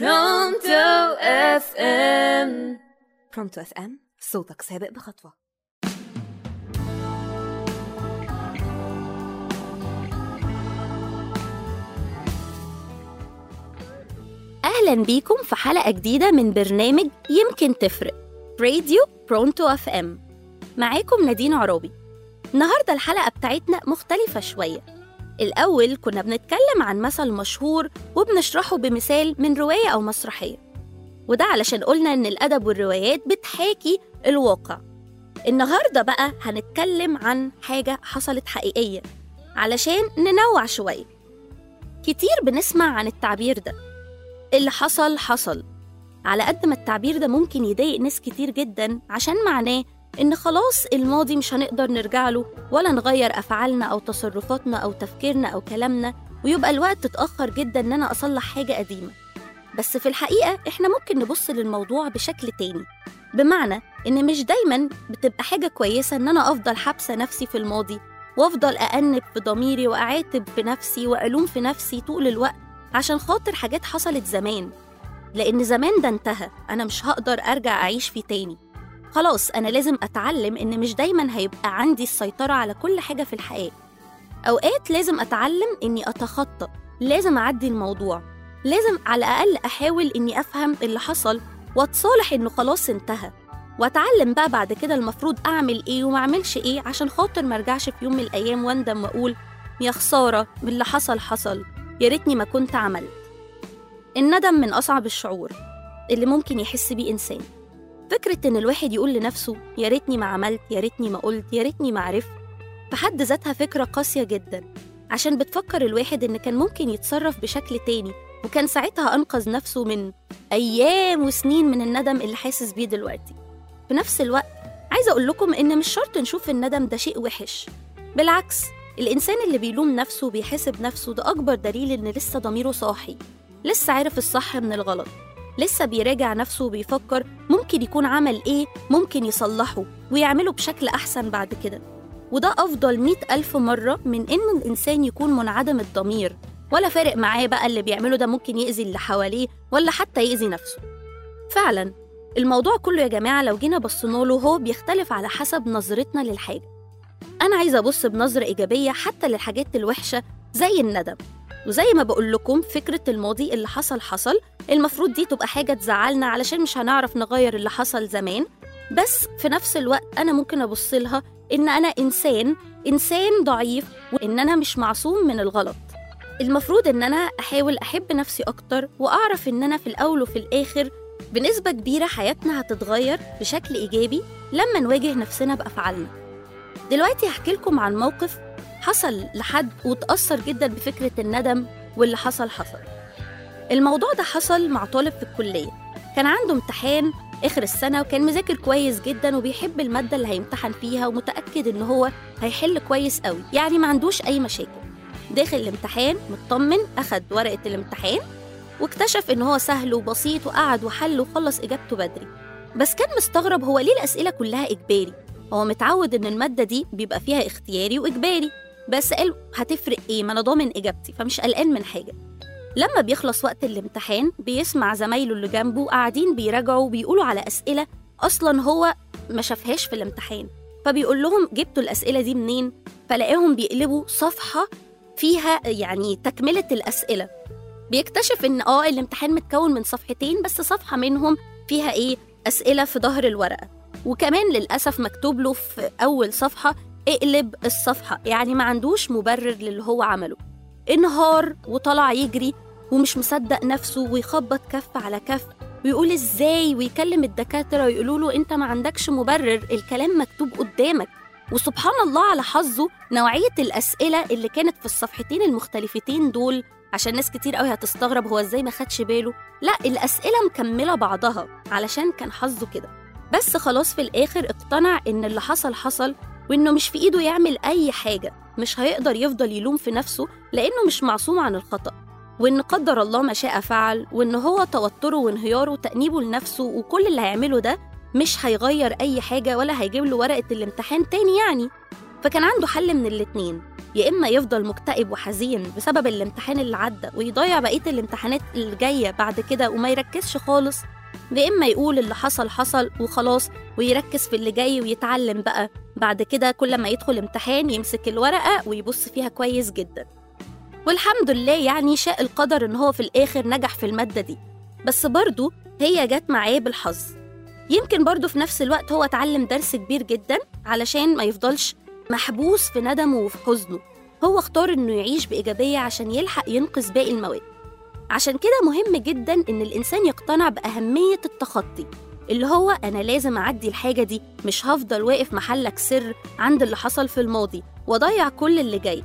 Pronto FM Pronto FM صوتك سابق بخطوة. أهلا بيكم في حلقة جديدة من برنامج يمكن تفرق راديو Pronto FM معاكم نادين عرابي النهاردة الحلقة بتاعتنا مختلفة شوية. الأول كنا بنتكلم عن مثل مشهور وبنشرحه بمثال من رواية أو مسرحية وده علشان قلنا إن الأدب والروايات بتحاكي الواقع. النهاردة بقى هنتكلم عن حاجة حصلت حقيقية علشان ننوع شوية. كتير بنسمع عن التعبير ده. اللي حصل حصل. على قد ما التعبير ده ممكن يضايق ناس كتير جدا عشان معناه إن خلاص الماضي مش هنقدر نرجع له ولا نغير أفعالنا أو تصرفاتنا أو تفكيرنا أو كلامنا ويبقى الوقت اتأخر جدا إن أنا أصلح حاجة قديمة. بس في الحقيقة إحنا ممكن نبص للموضوع بشكل تاني. بمعنى إن مش دايما بتبقى حاجة كويسة إن أنا أفضل حابسة نفسي في الماضي وأفضل أأنب في ضميري وأعاتب في نفسي وألوم في نفسي طول الوقت عشان خاطر حاجات حصلت زمان. لأن زمان ده انتهى أنا مش هقدر أرجع أعيش فيه تاني. خلاص أنا لازم أتعلم إن مش دايما هيبقى عندي السيطرة على كل حاجة في الحياة. أوقات لازم أتعلم إني أتخطى لازم أعدي الموضوع لازم على الأقل أحاول إني أفهم اللي حصل وأتصالح إنه خلاص انتهى. وأتعلم بقى بعد كده المفروض أعمل إيه وما أعملش إيه عشان خاطر مرجعش في يوم من الأيام وأندم وأقول يا خسارة اللي حصل حصل يا ريتني ما كنت عملت. الندم من أصعب الشعور اللي ممكن يحس بيه إنسان. فكرة إن الواحد يقول لنفسه يا ريتني ما عملت يا ريتني ما قلت يا ريتني ما عرفت. في حد ذاتها فكرة قاسية جدا عشان بتفكر الواحد إن كان ممكن يتصرف بشكل تاني وكان ساعتها أنقذ نفسه من أيام وسنين من الندم اللي حاسس بيه دلوقتي. في نفس الوقت عايزة أقول لكم إن مش شرط نشوف الندم ده شيء وحش. بالعكس الإنسان اللي بيلوم نفسه وبيحاسب نفسه ده أكبر دليل إن لسه ضميره صاحي لسه عارف الصح من الغلط. لسه بيراجع نفسه وبيفكر ممكن يكون عمل إيه ممكن يصلحه ويعمله بشكل أحسن بعد كده. وده أفضل مئة ألف مرة من إن الإنسان يكون منعدم الضمير. ولا فارق معاه بقى اللي بيعمله ده ممكن يأذي اللي حواليه ولا حتى يأذي نفسه. فعلا الموضوع كله يا جماعة لو جينا بصينا له هو بيختلف على حسب نظرتنا للحاجة. أنا عايزة أبص بنظرة إيجابية حتى للحاجات الوحشة زي الندم. وزي ما بقول لكم فكرة الماضي اللي حصل حصل. المفروض دي تبقى حاجة تزعلنا علشان مش هنعرف نغير اللي حصل زمان. بس في نفس الوقت أنا ممكن أبص لها إن أنا إنسان إنسان ضعيف وإن أنا مش معصوم من الغلط. المفروض إن أنا أحاول أحب نفسي أكتر وأعرف إن أنا في الأول وفي الآخر بنسبة كبيرة حياتنا هتتغير بشكل إيجابي لما نواجه نفسنا بأفعالنا. دلوقتي هحكي لكم عن موقف حصل لحد وتأثر جدا بفكرة الندم واللي حصل حصل. الموضوع ده حصل مع طالب في الكلية. كان عنده امتحان آخر السنة وكان مذاكر كويس جدا وبيحب المادة اللي هيمتحن فيها ومتأكد إن هو هيحل كويس قوي. يعني ما عندوش أي مشاكل. داخل الامتحان مطمن أخد ورقة الامتحان واكتشف إن هو سهل وبسيط وقعد وحل وخلص إجابته بدري. بس كان مستغرب هو ليه الأسئلة كلها إجباري؟ هو متعود إن المادة دي بيبقى فيها اختياري وإجباري. بس قال هتفرق إيه؟ ما أنا ضامن إجابتي فمش قلقان من حاجة. لما بيخلص وقت الامتحان بيسمع زمايله اللي جنبه قاعدين بيراجعوا وبيقولوا على أسئلة أصلا هو ما شافهاش في الامتحان. فبيقول لهم جبتوا الأسئلة دي منين؟ فلاقيهم بيقلبوا صفحة فيها يعني تكملة الأسئلة. بيكتشف إن آه الامتحان متكون من صفحتين بس صفحة منهم فيها إيه؟ أسئلة في ظهر الورقة. وكمان للأسف مكتوب له في أول صفحة اقلب الصفحة يعني ما عندوش مبرر للي هو عمله. انهار وطلع يجري ومش مصدق نفسه ويخبط كف على كف ويقول إزاي؟ ويكلم الدكاترة ويقولوا له انت ما عندكش مبرر الكلام مكتوب قدامك. وسبحان الله على حظه نوعية الأسئلة اللي كانت في الصفحتين المختلفتين دول عشان ناس كتير قوي هتستغرب هو إزاي ما خدش باله. لا الأسئلة مكملة بعضها علشان كان حظه كده. بس خلاص في الآخر اقتنع إن اللي حصل حصل وإنه مش في إيده يعمل أي حاجة مش هيقدر يفضل يلوم في نفسه لأنه مش معصوم عن الخطأ. وإن قدر الله ما شاء فعل وإن هو توتره وانهياره وتأنيبه لنفسه وكل اللي هيعمله ده مش هيغير أي حاجة ولا هيجيب له ورقة الامتحان تاني يعني. فكان عنده حل من الاتنين يا إما يفضل مكتئب وحزين بسبب الامتحان اللي عدى ويضيع بقية الامتحانات اللي جاية بعد كده وما يركزش خالص إما يقول اللي حصل حصل وخلاص ويركز في اللي جاي ويتعلم بقى. بعد كده كل ما يدخل امتحان يمسك الورقة ويبص فيها كويس جدا. والحمد لله يعني شاء القدر إن هو في الآخر نجح في المادة دي. بس برضه هي جت معاه بالحظ. يمكن برضه في نفس الوقت هو اتعلم درس كبير جدا علشان ما يفضلش محبوس في ندمه وفي حزنه. هو اختار إنه يعيش بإيجابية عشان يلحق ينقذ باقي المواد. عشان كده مهم جدا إن الإنسان يقتنع بأهمية التخطي اللي هو أنا لازم أعدي الحاجة دي مش هفضل واقف محلك سر عند اللي حصل في الماضي وأضيع كل اللي جاي.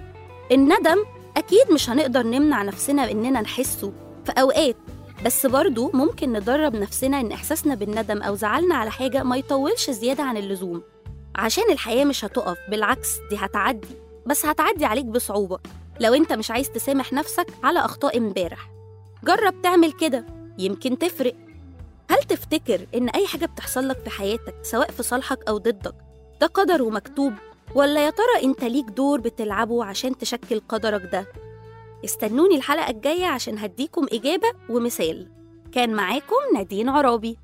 الندم أكيد مش هنقدر نمنع نفسنا إننا نحسه في أوقات بس برضو ممكن ندرب نفسنا إن إحساسنا بالندم أو زعلنا على حاجة ما يطولش زيادة عن اللزوم. عشان الحياة مش هتقف بالعكس دي هتعدي بس هتعدي عليك بصعوبة. لو أنت مش عايز تسامح نفسك على أخطاء امبارح. جرب تعمل كده يمكن تفرق. هل تفتكر إن أي حاجة بتحصل لك في حياتك سواء في صالحك أو ضدك ده قدر ومكتوب؟ ولا يا ترى أنت ليك دور بتلعبه عشان تشكل قدرك ده؟ استنوني الحلقة الجاية عشان هديكم إجابة ومثال. كان معاكم نادين عرابي.